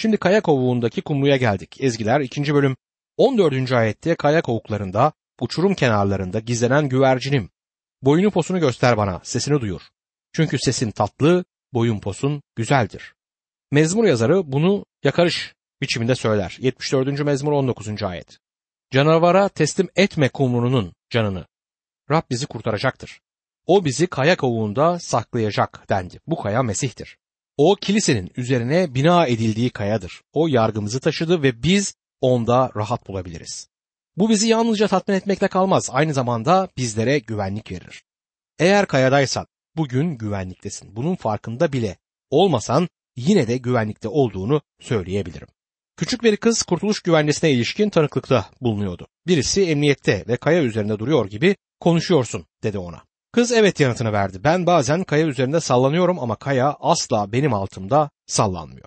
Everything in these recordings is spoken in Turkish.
Şimdi kaya kovuğundaki kumluya geldik. Ezgiler 2. bölüm 14. ayette kaya kovuklarında, uçurum kenarlarında gizlenen güvercinim. Boyunu posunu göster bana, sesini duyur. Çünkü sesin tatlı, boyun posun güzeldir. Mezmur yazarı bunu yakarış biçiminde söyler. 74. mezmur 19. ayet. Canavara teslim etme kumrunun canını. Rab bizi kurtaracaktır. O bizi kaya kovuğunda saklayacak dendi. Bu kaya Mesih'tir. O kilisenin üzerine bina edildiği kayadır. O yargımızı taşıdı ve biz onda rahat bulabiliriz. Bu bizi yalnızca tatmin etmekle kalmaz, aynı zamanda bizlere güvenlik verir. Eğer kayadaysan bugün güvenliktesin. Bunun farkında bile olmasan yine de güvenlikte olduğunu söyleyebilirim. Küçük bir kız kurtuluş güvencesine ilişkin tanıklıkta bulunuyordu. Birisi emniyette ve kaya üzerinde duruyor gibi konuşuyorsun dedi ona. Kız evet yanıtını verdi. Ben bazen kaya üzerinde sallanıyorum ama kaya asla benim altımda sallanmıyor.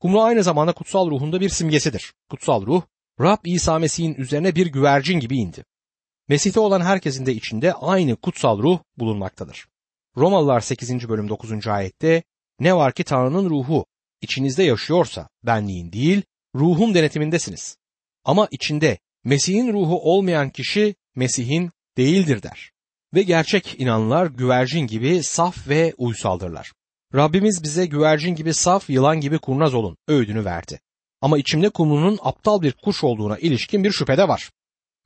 Kumru aynı zamanda kutsal ruhunda bir simgesidir. Kutsal ruh, Rab İsa Mesih'in üzerine bir güvercin gibi indi. Mesih'te olan herkesin de içinde aynı kutsal ruh bulunmaktadır. Romalılar 8. bölüm 9. ayette ne var ki Tanrı'nın ruhu içinizde yaşıyorsa benliğin değil ruhun denetimindesiniz. Ama içinde Mesih'in ruhu olmayan kişi Mesih'in değildir der. Ve gerçek inanlar güvercin gibi saf ve uysaldırlar. Rabbimiz bize güvercin gibi saf, yılan gibi kurnaz olun öğüdünü verdi. Ama içimde kumrunun aptal bir kuş olduğuna ilişkin bir şüphe de var.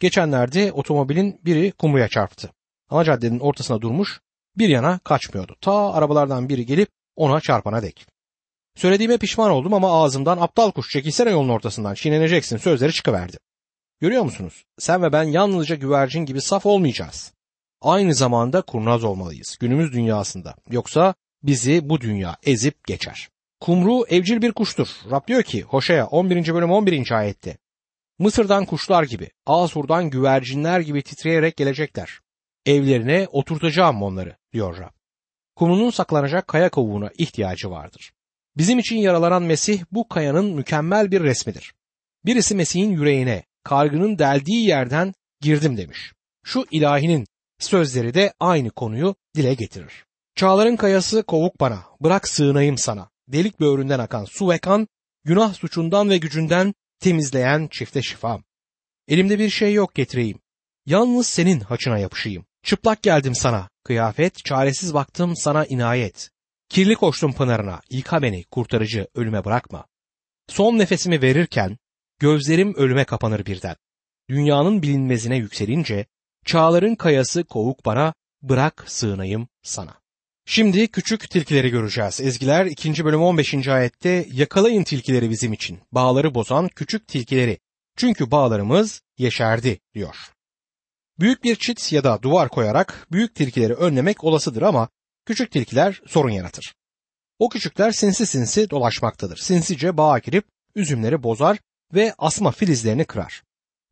Geçenlerde otomobilin biri kumruya çarptı. Ana caddenin ortasına durmuş, bir yana kaçmıyordu. Ta arabalardan biri gelip ona çarpana dek. Söylediğime pişman oldum ama ağzımdan aptal kuş çekilsene yolun ortasından çiğneneceksin sözleri çıkıverdi. Görüyor musunuz? Sen ve ben yalnızca güvercin gibi saf olmayacağız. Aynı zamanda kurnaz olmalıyız günümüz dünyasında. Yoksa bizi bu dünya ezip geçer. Kumru evcil bir kuştur. Rab diyor ki Hoşaya 11. bölüm 11. ayette. Mısır'dan kuşlar gibi, Asur'dan güvercinler gibi titreyerek gelecekler. Evlerine oturtacağım onları diyor Rab. Kumrunun saklanacak kaya kovuğuna ihtiyacı vardır. Bizim için yaralanan Mesih bu kayanın mükemmel bir resmidir. Birisi Mesih'in yüreğine, kargının deldiği yerden girdim demiş. Şu ilahinin sözleri de aynı konuyu dile getirir. Çağların kayası kovuk bana, bırak sığınayım sana. Delik böğründen akan su ve kan, günah suçundan ve gücünden temizleyen çifte şifam. Elimde bir şey yok getireyim. Yalnız senin haçına yapışayım. Çıplak geldim sana, kıyafet, çaresiz baktım sana inayet. Kirli koştum pınarına, yıka beni, kurtarıcı, ölüme bırakma. Son nefesimi verirken, gözlerim ölüme kapanır birden. Dünyanın bilinmezine yükselince, çağların kayası kovuk bana, bırak sığınayım sana. Şimdi küçük tilkileri göreceğiz. Ezgiler 2. bölüm 15. ayette yakalayın tilkileri bizim için. Bağları bozan küçük tilkileri. Çünkü bağlarımız yeşerdi diyor. Büyük bir çit ya da duvar koyarak büyük tilkileri önlemek olasıdır ama küçük tilkiler sorun yaratır. O küçükler sinsi sinsi dolaşmaktadır. Sinsice bağa girip üzümleri bozar ve asma filizlerini kırar.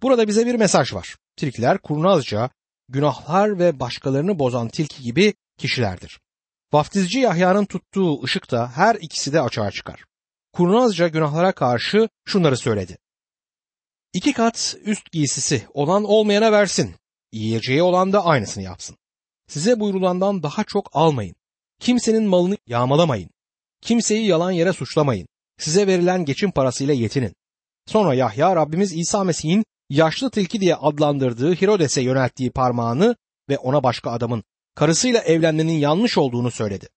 Burada bize bir mesaj var. Tilkiler kurnazca, günahlar ve başkalarını bozan tilki gibi kişilerdir. Vaftizci Yahya'nın tuttuğu ışık da her ikisi de açığa çıkar. Kurnazca günahlara karşı şunları söyledi. İki kat üst giysisi olan olmayana versin. Yiyeceği olan da aynısını yapsın. Size buyurulandan daha çok almayın. Kimsenin malını yağmalamayın. Kimseyi yalan yere suçlamayın. Size verilen geçim parasıyla yetinin. Sonra Yahya Rabbimiz İsa Mesih'in yaşlı tilki diye adlandırdığı Hirodes'e yönelttiği parmağını ve ona başka adamın karısıyla evlenmenin yanlış olduğunu söyledi.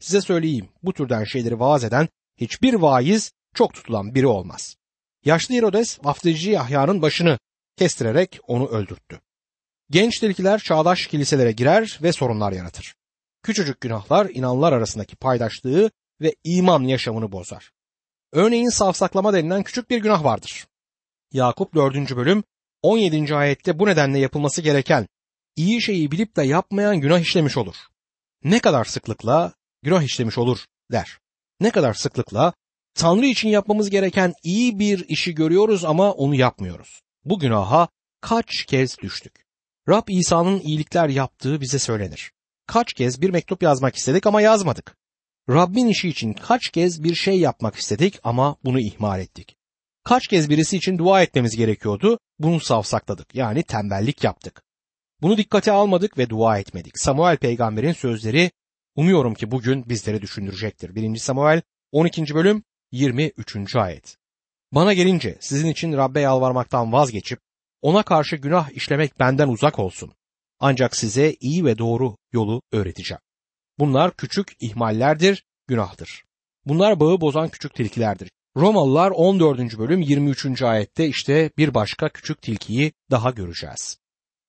Size söyleyeyim bu türden şeyleri vaaz eden hiçbir vaiz çok tutulan biri olmaz. Yaşlı Herodes vaftizci Yahya'nın başını kestirerek onu öldürttü. Genç tilkiler çağdaş kiliselere girer ve sorunlar yaratır. Küçücük günahlar inanlar arasındaki paydaşlığı ve iman yaşamını bozar. Örneğin safsaklama denilen küçük bir günah vardır. Yakup 4. bölüm 17. ayette bu nedenle yapılması gereken iyi şeyi bilip de yapmayan günah işlemiş olur. Ne kadar sıklıkla günah işlemiş olur der. Ne kadar sıklıkla Tanrı için yapmamız gereken iyi bir işi görüyoruz ama onu yapmıyoruz. Bu günaha kaç kez düştük? Rab İsa'nın iyilikler yaptığı bize söylenir. Kaç kez bir mektup yazmak istedik ama yazmadık. Rabbin işi için kaç kez bir şey yapmak istedik ama bunu ihmal ettik. Kaç kez birisi için dua etmemiz gerekiyordu, bunu savsakladık yani tembellik yaptık. Bunu dikkate almadık ve dua etmedik. Samuel peygamberin sözleri umuyorum ki bugün bizleri düşündürecektir. 1. Samuel 12. bölüm 23. ayet. Bana gelince sizin için Rabbe yalvarmaktan vazgeçip ona karşı günah işlemek benden uzak olsun. Ancak size iyi ve doğru yolu öğreteceğim. Bunlar küçük ihmallerdir, günahtır. Bunlar bağı bozan küçük tilkilerdir. Romalılar 14. bölüm 23. ayette işte bir başka küçük tilkiyi daha göreceğiz.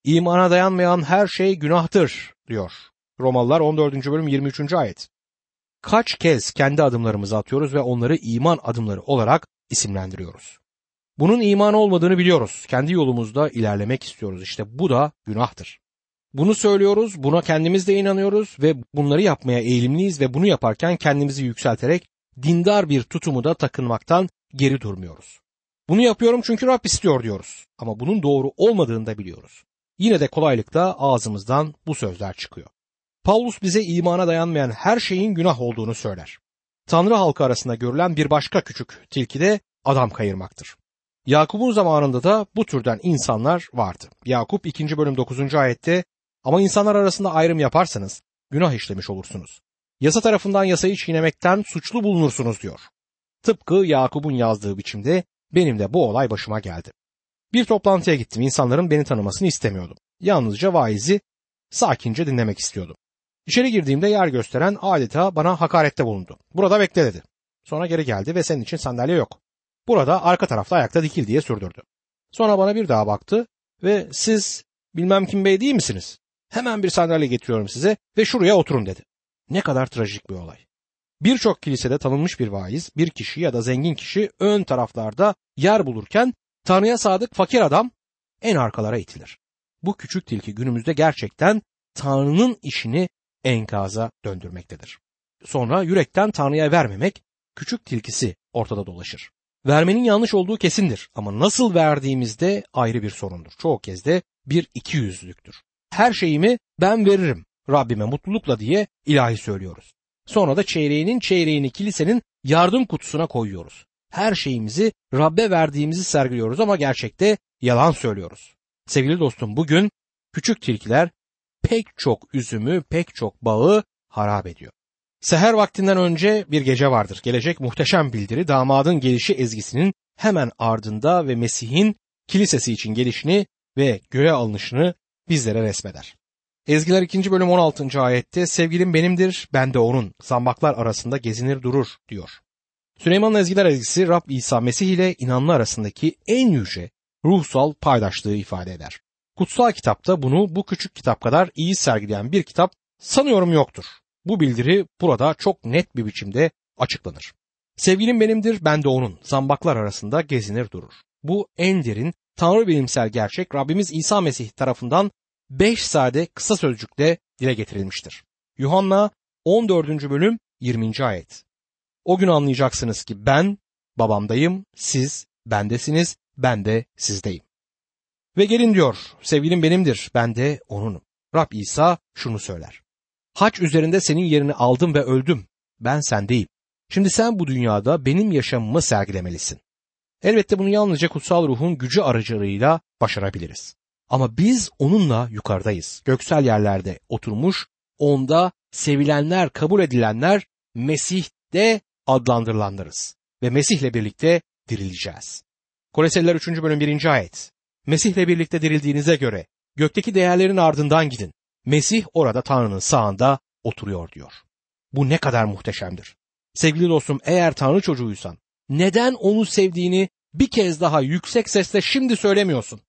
İmana dayanmayan her şey günahtır diyor. Romalılar 14. bölüm 23. ayet. Kaç kez kendi adımlarımızı atıyoruz ve onları iman adımları olarak isimlendiriyoruz. Bunun iman olmadığını biliyoruz. Kendi yolumuzda ilerlemek istiyoruz. İşte bu da günahtır. Bunu söylüyoruz, buna kendimiz de inanıyoruz ve bunları yapmaya eğilimliyiz ve bunu yaparken kendimizi yükselterek dindar bir tutumu da takınmaktan geri durmuyoruz. Bunu yapıyorum çünkü Rab istiyor diyoruz ama bunun doğru olmadığını da biliyoruz. Yine de kolaylıkla ağzımızdan bu sözler çıkıyor. Paulus bize imana dayanmayan her şeyin günah olduğunu söyler. Tanrı halkı arasında görülen bir başka küçük tilki de adam kayırmaktır. Yakup'un zamanında da bu türden insanlar vardı. Yakup 2. bölüm 9. ayette ama insanlar arasında ayrım yaparsanız günah işlemiş olursunuz. Yasa tarafından yasayı çiğnemekten suçlu bulunursunuz diyor. Tıpkı Yakup'un yazdığı biçimde benim de bu olay başıma geldi. Bir toplantıya gittim. İnsanların beni tanımasını istemiyordum. Yalnızca vaizi sakince dinlemek istiyordum. İçeri girdiğimde yer gösteren adeta bana hakarette bulundu. Burada bekle dedi. Sonra geri geldi ve senin için sandalye yok. Burada arka tarafta ayakta dikil diye sürdürdü. Sonra bana bir daha baktı ve siz bilmem kim bey değil misiniz? Hemen bir sandalye getiriyorum size ve şuraya oturun dedi. Ne kadar trajik bir olay. Birçok kilisede tanınmış bir vaiz, bir kişi ya da zengin kişi ön taraflarda yer bulurken Tanrı'ya sadık fakir adam en arkalara itilir. Bu küçük tilki günümüzde gerçekten Tanrı'nın işini enkaza döndürmektedir. Sonra yürekten Tanrı'ya vermemek küçük tilkisi ortada dolaşır. Vermenin yanlış olduğu kesindir ama nasıl verdiğimizde ayrı bir sorundur. Çoğu kez de bir iki yüzlüktür. Her şeyimi ben veririm Rabbime mutlulukla diye ilahi söylüyoruz. Sonra da çeyreğinin çeyreğini kilisenin yardım kutusuna koyuyoruz. Her şeyimizi Rabbe verdiğimizi sergiliyoruz ama gerçekte yalan söylüyoruz. Sevgili dostum bugün küçük tilkiler pek çok üzümü, pek çok bağı harap ediyor. Seher vaktinden önce bir gece vardır. Gelecek muhteşem bildiri damadın gelişi ezgisinin hemen ardında ve Mesih'in kilisesi için gelişini ve göğe alınışını bizlere resmeder. Ezgiler 2. bölüm 16. ayette sevgilim benimdir, ben de onun. Zambaklar arasında gezinir durur diyor. Süleyman'ın ezgiler ezgisi Rab İsa Mesih ile inanlı arasındaki en yüce ruhsal paydaşlığı ifade eder. Kutsal kitapta bunu bu küçük kitap kadar iyi sergileyen bir kitap sanıyorum yoktur. Bu bildiri burada çok net bir biçimde açıklanır. Sevgilim benimdir, ben de onun. Zambaklar arasında gezinir durur. Bu en derin tanrı bilimsel gerçek Rabbimiz İsa Mesih tarafından 5 sade kısa sözcükle dile getirilmiştir. Yuhanna 14. bölüm 20. ayet. O gün anlayacaksınız ki ben babamdayım, siz bendesiniz, ben de sizdeyim. Ve gelin diyor, sevgilim benimdir, ben de onunum. Rab İsa şunu söyler. Haç üzerinde senin yerini aldım ve öldüm. Ben sendeyim. Şimdi sen bu dünyada benim yaşamımı sergilemelisin. Elbette bunu yalnızca kutsal ruhun gücü aracılığıyla başarabiliriz. Ama biz onunla yukarıdayız. Göksel yerlerde oturmuş, onda sevilenler, kabul edilenler Mesih'te adlandırılanlarız. Ve Mesih'le birlikte dirileceğiz. Koleseliler 3. bölüm 1. ayet. Mesih'le birlikte dirildiğinize göre gökteki değerlerin ardından gidin. Mesih orada Tanrı'nın sağında oturuyor diyor. Bu ne kadar muhteşemdir. Sevgili dostum eğer Tanrı çocuğuysan neden onu sevdiğini bir kez daha yüksek sesle şimdi söylemiyorsun?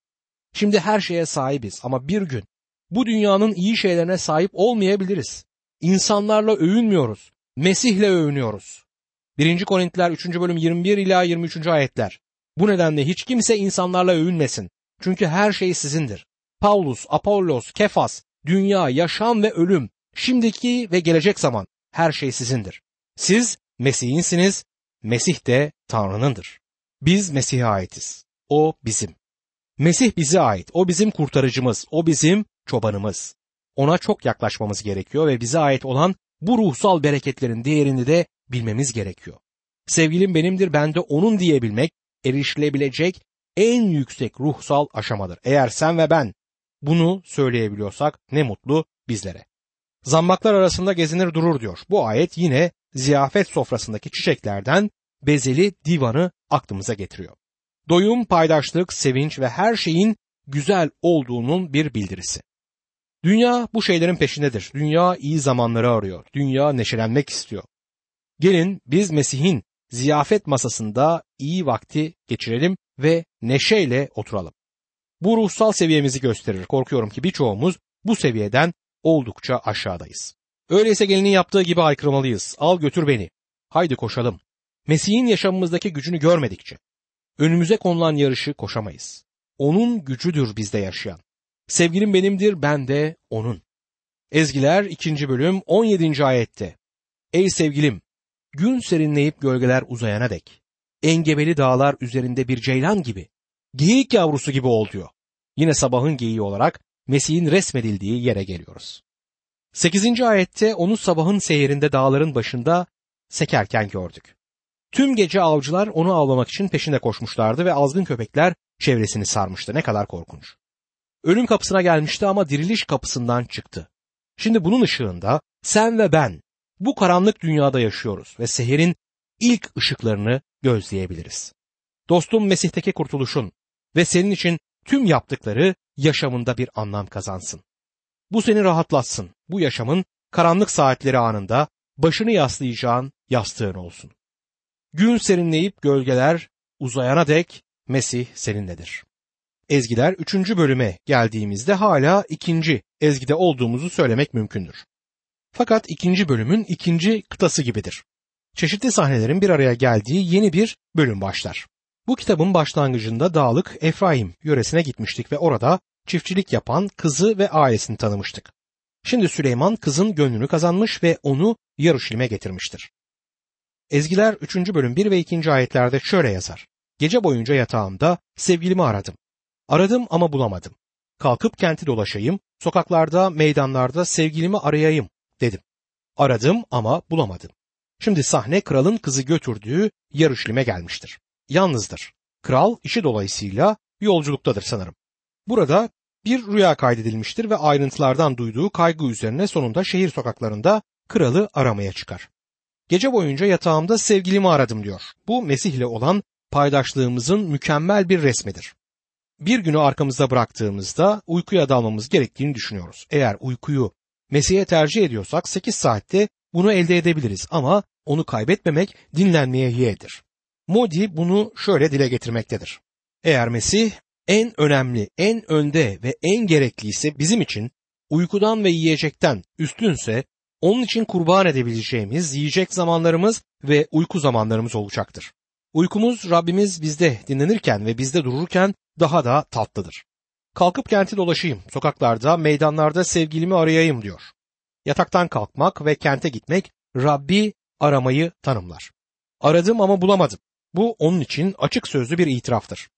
Şimdi her şeye sahibiz ama bir gün bu dünyanın iyi şeylerine sahip olmayabiliriz. İnsanlarla övünmüyoruz. Mesih'le övünüyoruz. 1. Korintiler 3. bölüm 21 ila 23. ayetler. Bu nedenle hiç kimse insanlarla övünmesin. Çünkü her şey sizindir. Paulus, Apollos, Kefas, dünya, yaşam ve ölüm, şimdiki ve gelecek zaman her şey sizindir. Siz Mesih'insiniz, Mesih de Tanrı'nındır. Biz Mesih'e aitiz. O bizim. Mesih bize ait. O bizim kurtarıcımız. O bizim çobanımız. Ona çok yaklaşmamız gerekiyor ve bize ait olan bu ruhsal bereketlerin değerini de bilmemiz gerekiyor. Sevgilim benimdir ben de onun diyebilmek erişilebilecek en yüksek ruhsal aşamadır. Eğer sen ve ben bunu söyleyebiliyorsak ne mutlu bizlere. Zambaklar arasında gezinir durur diyor. Bu ayet yine ziyafet sofrasındaki çiçeklerden bezeli divanı aklımıza getiriyor. Doyum, paydaşlık, sevinç ve her şeyin güzel olduğunun bir bildirisi. Dünya bu şeylerin peşindedir. Dünya iyi zamanları arıyor. Dünya neşelenmek istiyor. Gelin biz Mesih'in ziyafet masasında iyi vakti geçirelim ve neşeyle oturalım. Bu ruhsal seviyemizi gösterir. Korkuyorum ki birçoğumuz bu seviyeden oldukça aşağıdayız. Öyleyse gelinin yaptığı gibi aykırmalıyız. Al götür beni. Haydi koşalım. Mesih'in yaşamımızdaki gücünü görmedikçe önümüze konulan yarışı koşamayız. Onun gücüdür bizde yaşayan. Sevgilim benimdir, ben de onun. Ezgiler 2. bölüm 17. ayette. Ey sevgilim, gün serinleyip gölgeler uzayana dek, engebeli dağlar üzerinde bir ceylan gibi, geyik yavrusu gibi ol diyor. Yine sabahın geyiği olarak Mesih'in resmedildiği yere geliyoruz. 8. ayette onu sabahın seyirinde dağların başında sekerken gördük. Tüm gece avcılar onu avlamak için peşinde koşmuşlardı ve azgın köpekler çevresini sarmıştı. Ne kadar korkunç. Ölüm kapısına gelmişti ama diriliş kapısından çıktı. Şimdi bunun ışığında sen ve ben bu karanlık dünyada yaşıyoruz ve seherin ilk ışıklarını gözleyebiliriz. Dostum Mesih'teki kurtuluşun ve senin için tüm yaptıkları yaşamında bir anlam kazansın. Bu seni rahatlatsın. Bu yaşamın karanlık saatleri anında başını yaslayacağın yastığın olsun. Gün serinleyip gölgeler uzayana dek Mesih seninledir. Ezgiler 3. bölüme geldiğimizde hala ikinci ezgide olduğumuzu söylemek mümkündür. Fakat ikinci bölümün ikinci kıtası gibidir. Çeşitli sahnelerin bir araya geldiği yeni bir bölüm başlar. Bu kitabın başlangıcında dağlık Efraim yöresine gitmiştik ve orada çiftçilik yapan kızı ve ailesini tanımıştık. Şimdi Süleyman kızın gönlünü kazanmış ve onu Yaruşilim'e getirmiştir. Ezgiler 3. bölüm 1 ve 2. ayetlerde şöyle yazar. Gece boyunca yatağımda sevgilimi aradım. Aradım ama bulamadım. Kalkıp kenti dolaşayım, sokaklarda, meydanlarda sevgilimi arayayım dedim. Aradım ama bulamadım. Şimdi sahne kralın kızı götürdüğü Yarışlim'e gelmiştir. Yalnızdır. Kral işi dolayısıyla yolculuktadır sanırım. Burada bir rüya kaydedilmiştir ve ayrıntılardan duyduğu kaygı üzerine sonunda şehir sokaklarında kralı aramaya çıkar. Gece boyunca yatağımda sevgilimi aradım diyor. Bu Mesih ile olan paydaşlığımızın mükemmel bir resmidir. Bir günü arkamızda bıraktığımızda uykuya dalmamız gerektiğini düşünüyoruz. Eğer uykuyu Mesih'e tercih ediyorsak 8 saatte bunu elde edebiliriz ama onu kaybetmemek dinlenmeye yeğdir. Modi bunu şöyle dile getirmektedir. Eğer Mesih en önemli, en önde ve en gerekliyse bizim için uykudan ve yiyecekten üstünse onun için kurban edebileceğimiz yiyecek zamanlarımız ve uyku zamanlarımız olacaktır. Uykumuz Rabbimiz bizde dinlenirken ve bizde dururken daha da tatlıdır. Kalkıp kenti dolaşayım, sokaklarda, meydanlarda sevgilimi arayayım diyor. Yataktan kalkmak ve kente gitmek Rabbi aramayı tanımlar. Aradım ama bulamadım. Bu onun için açık sözlü bir itiraftır.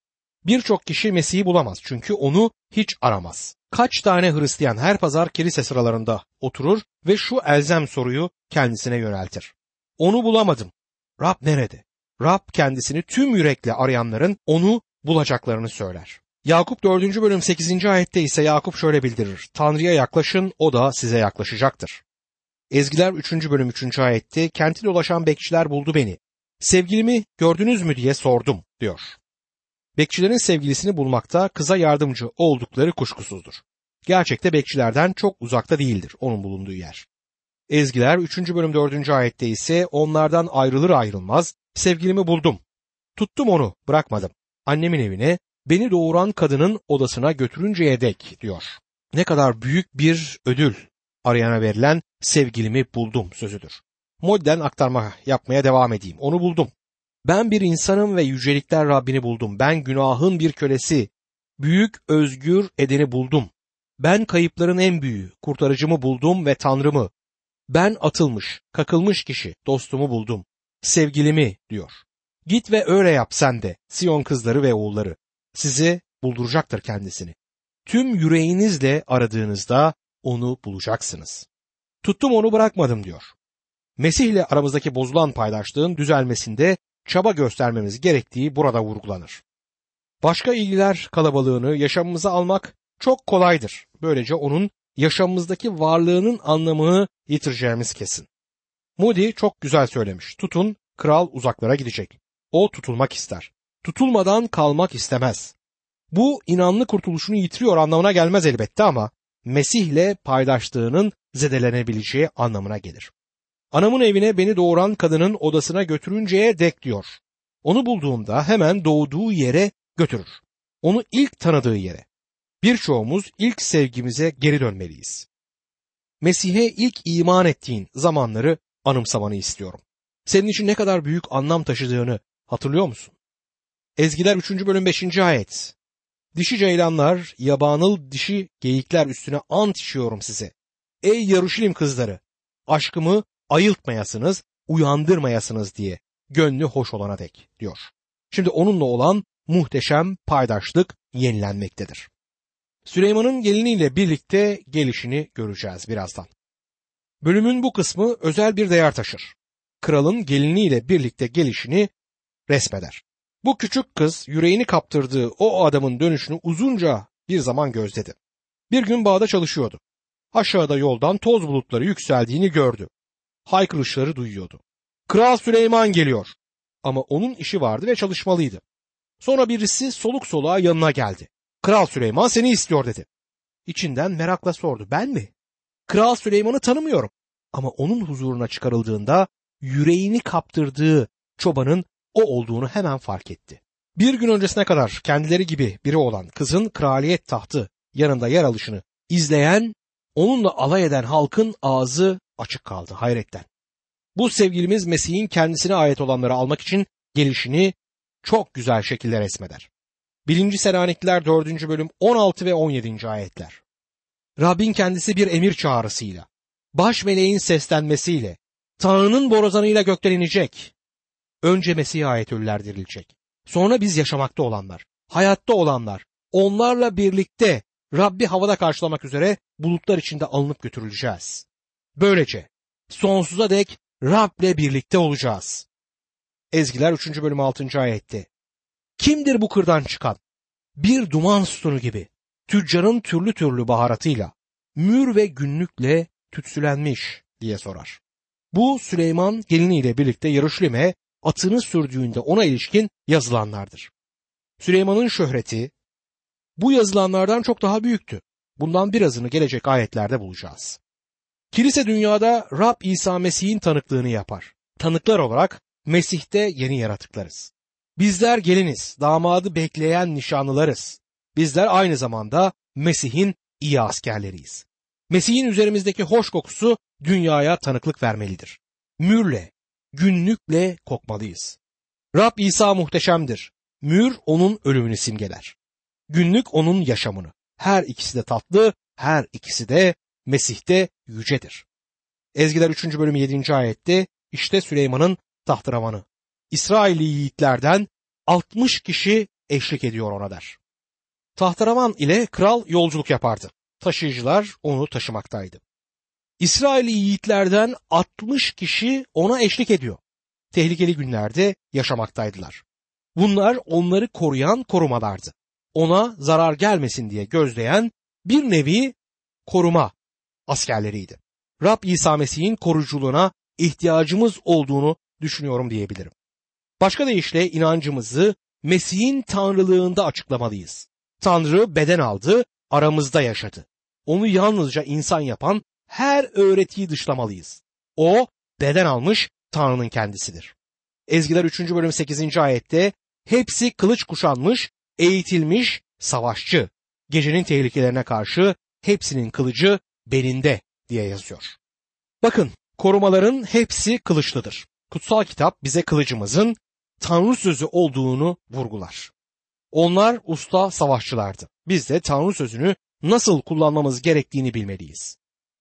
Birçok kişi Mesih'i bulamaz çünkü onu hiç aramaz. Kaç tane Hristiyan her pazar kilise sıralarında oturur ve şu elzem soruyu kendisine yöneltir. Onu bulamadım. Rab nerede? Rab kendisini tüm yürekle arayanların onu bulacaklarını söyler. Yakup 4. bölüm 8. ayette ise Yakup şöyle bildirir. Tanrı'ya yaklaşın o da size yaklaşacaktır. Ezgiler 3. bölüm 3. ayette kenti dolaşan bekçiler buldu beni. Sevgilimi gördünüz mü diye sordum diyor. Bekçilerin sevgilisini bulmakta kıza yardımcı oldukları kuşkusuzdur. Gerçekte bekçilerden çok uzakta değildir onun bulunduğu yer. Ezgiler 3. bölüm 4. ayette ise onlardan ayrılır ayrılmaz sevgilimi buldum. Tuttum onu bırakmadım. Annemin evine beni doğuran kadının odasına götürünceye dek diyor. Ne kadar büyük bir ödül arayana verilen sevgilimi buldum sözüdür. Modden aktarma yapmaya devam edeyim. Onu buldum. Ben bir insanım ve yücelikler Rabbini buldum. Ben günahın bir kölesi, büyük özgür edeni buldum. Ben kayıpların en büyüğü, kurtarıcımı buldum ve Tanrımı. Ben atılmış, kakılmış kişi, dostumu buldum. Sevgilimi diyor. Git ve öyle yap sen de, Siyon kızları ve oğulları. Size bulduracaktır kendisini. Tüm yüreğinizle aradığınızda onu bulacaksınız. Tuttum onu bırakmadım diyor. Mesih ile aramızdaki bozulan paydaşlığın düzelmesinde çaba göstermemiz gerektiği burada vurgulanır. Başka ilgiler kalabalığını yaşamımıza almak çok kolaydır. Böylece onun yaşamımızdaki varlığının anlamını yitireceğimiz kesin. Moody çok güzel söylemiş. Tutun kral uzaklara gidecek. O tutulmak ister. Tutulmadan kalmak istemez. Bu inanlı kurtuluşunu yitiriyor anlamına gelmez elbette ama Mesih'le paydaşlığının zedelenebileceği anlamına gelir. Anamın evine beni doğuran kadının odasına götürünceye dek diyor. Onu bulduğumda hemen doğduğu yere götürür. Onu ilk tanıdığı yere. Birçoğumuz ilk sevgimize geri dönmeliyiz. Mesih'e ilk iman ettiğin zamanları anımsamanı istiyorum. Senin için ne kadar büyük anlam taşıdığını hatırlıyor musun? Ezgiler 3. bölüm 5. ayet. Dişi ceylanlar, yabanıl dişi geyikler üstüne ant içiyorum size. Ey Yaruşilim kızları, aşkımı ayıltmayasınız, uyandırmayasınız diye gönlü hoş olana dek diyor. Şimdi onunla olan muhteşem paydaşlık yenilenmektedir. Süleyman'ın geliniyle birlikte gelişini göreceğiz birazdan. Bölümün bu kısmı özel bir değer taşır. Kralın geliniyle birlikte gelişini resmeder. Bu küçük kız yüreğini kaptırdığı o adamın dönüşünü uzunca bir zaman gözledi. Bir gün bağda çalışıyordu. Aşağıda yoldan toz bulutları yükseldiğini gördü. Haykırışları duyuyordu. Kral Süleyman geliyor. Ama onun işi vardı ve çalışmalıydı. Sonra birisi soluk soluğa yanına geldi. Kral Süleyman seni istiyor dedi. İçinden merakla sordu. Ben mi? Kral Süleyman'ı tanımıyorum. Ama onun huzuruna çıkarıldığında yüreğini kaptırdığı çobanın o olduğunu hemen fark etti. Bir gün öncesine kadar kendileri gibi biri olan kızın kraliyet tahtı yanında yer alışını izleyen, onunla alay eden halkın ağzı açık kaldı hayretten. Bu sevgilimiz Mesih'in kendisine ait olanları almak için gelişini çok güzel şekilde resmeder. 1. Selanikliler 4. bölüm 16 ve 17. ayetler. Rabbin kendisi bir emir çağrısıyla, baş meleğin seslenmesiyle, Tanrı'nın borazanıyla gökten inecek. Önce Mesih'e ait ölüler dirilecek. Sonra biz yaşamakta olanlar, hayatta olanlar, onlarla birlikte Rabbi havada karşılamak üzere bulutlar içinde alınıp götürüleceğiz. Böylece sonsuza dek Rab'le birlikte olacağız. Ezgiler 3. bölüm 6. ayette. Kimdir bu kırdan çıkan? Bir duman sütunu gibi, tüccarın türlü türlü baharatıyla, mür ve günlükle tütsülenmiş diye sorar. Bu Süleyman geliniyle birlikte Yarışlim'e atını sürdüğünde ona ilişkin yazılanlardır. Süleyman'ın şöhreti bu yazılanlardan çok daha büyüktü. Bundan birazını gelecek ayetlerde bulacağız. Kilise dünyada Rab İsa Mesih'in tanıklığını yapar. Tanıklar olarak Mesih'te yeni yaratıklarız. Bizler geliniz, damadı bekleyen nişanlılarız. Bizler aynı zamanda Mesih'in iyi askerleriyiz. Mesih'in üzerimizdeki hoş kokusu dünyaya tanıklık vermelidir. Mürle, günlükle kokmalıyız. Rab İsa muhteşemdir. Mür onun ölümünü simgeler. Günlük onun yaşamını. Her ikisi de tatlı, her ikisi de Mesih'te yücedir. Ezgiler 3. bölüm 7. ayette işte Süleyman'ın tahtıravanı. İsrailli yiğitlerden 60 kişi eşlik ediyor ona der. Tahtıravan ile kral yolculuk yapardı. Taşıyıcılar onu taşımaktaydı. İsrailli yiğitlerden 60 kişi ona eşlik ediyor. Tehlikeli günlerde yaşamaktaydılar. Bunlar onları koruyan korumalardı. Ona zarar gelmesin diye gözleyen bir nevi koruma askerleriydi. Rab İsa Mesih'in koruculuğuna ihtiyacımız olduğunu düşünüyorum diyebilirim. Başka deyişle inancımızı Mesih'in tanrılığında açıklamalıyız. Tanrı beden aldı, aramızda yaşadı. Onu yalnızca insan yapan her öğretiyi dışlamalıyız. O beden almış Tanrı'nın kendisidir. Ezgiler 3. bölüm 8. ayette hepsi kılıç kuşanmış, eğitilmiş savaşçı. Gecenin tehlikelerine karşı hepsinin kılıcı belinde diye yazıyor. Bakın korumaların hepsi kılıçlıdır. Kutsal kitap bize kılıcımızın Tanrı sözü olduğunu vurgular. Onlar usta savaşçılardı. Biz de Tanrı sözünü nasıl kullanmamız gerektiğini bilmeliyiz.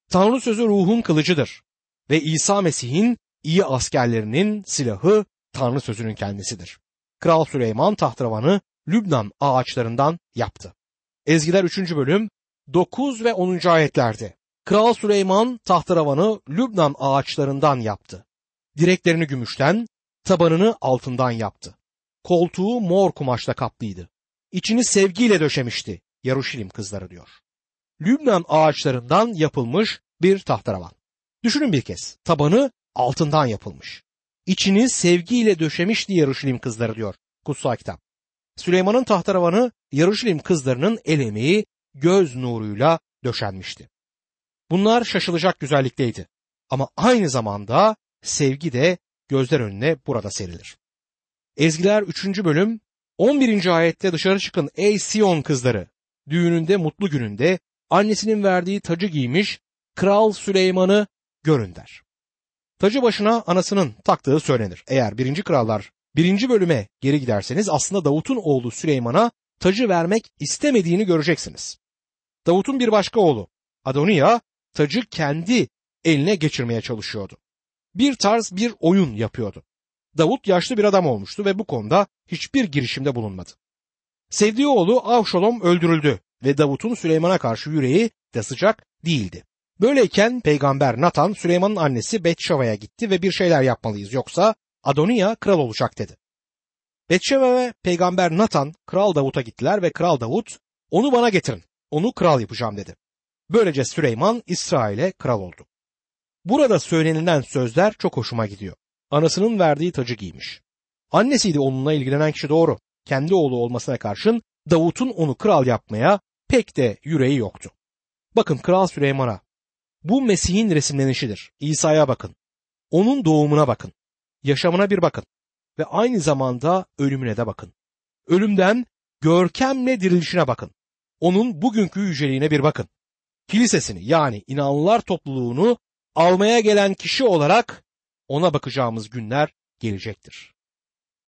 Tanrı sözü ruhun kılıcıdır ve İsa Mesih'in iyi askerlerinin silahı Tanrı sözünün kendisidir. Kral Süleyman tahtravanı Lübnan ağaçlarından yaptı. Ezgiler 3. bölüm 9 ve 10. ayetlerde Kral Süleyman tahtravanı Lübnan ağaçlarından yaptı. Direklerini gümüşten, tabanını altından yaptı. Koltuğu mor kumaşla kaplıydı. İçini sevgiyle döşemişti. Yaruşilim kızları diyor. Lübnan ağaçlarından yapılmış bir tahtaravan. Düşünün bir kez tabanı altından yapılmış. içini sevgiyle döşemişti Yarışilim kızları diyor kutsal kitap. Süleyman'ın tahtaravanı Yarışilim kızlarının el emeği göz nuruyla döşenmişti. Bunlar şaşılacak güzellikteydi. Ama aynı zamanda sevgi de gözler önüne burada serilir. Ezgiler 3. bölüm 11. ayette dışarı çıkın ey Sion kızları. Düğününde mutlu gününde annesinin verdiği tacı giymiş Kral Süleyman'ı görün der. Tacı başına anasının taktığı söylenir. Eğer 1. Krallar 1. bölüme geri giderseniz aslında Davut'un oğlu Süleyman'a tacı vermek istemediğini göreceksiniz. Davut'un bir başka oğlu Adoniya tacı kendi eline geçirmeye çalışıyordu. Bir tarz bir oyun yapıyordu. Davut yaşlı bir adam olmuştu ve bu konuda hiçbir girişimde bulunmadı. Sevdiği oğlu Avşolom öldürüldü ve Davut'un Süleyman'a karşı yüreği de sıcak değildi. Böyleyken peygamber Nathan Süleyman'ın annesi Betşeva'ya gitti ve bir şeyler yapmalıyız yoksa Adoniya kral olacak dedi. Betşeva ve peygamber Nathan kral Davut'a gittiler ve kral Davut onu bana getirin onu kral yapacağım dedi. Böylece Süleyman İsrail'e kral oldu. Burada söylenilen sözler çok hoşuma gidiyor. Anasının verdiği tacı giymiş. Annesiydi onunla ilgilenen kişi doğru. Kendi oğlu olmasına karşın Davut'un onu kral yapmaya pek de yüreği yoktu. Bakın Kral Süleyman'a. Bu Mesih'in resimlenişidir. İsa'ya bakın. Onun doğumuna bakın. Yaşamına bir bakın. Ve aynı zamanda ölümüne de bakın. Ölümden görkemle dirilişine bakın. Onun bugünkü yüceliğine bir bakın. Kilisesini yani inanlılar topluluğunu almaya gelen kişi olarak ona bakacağımız günler gelecektir.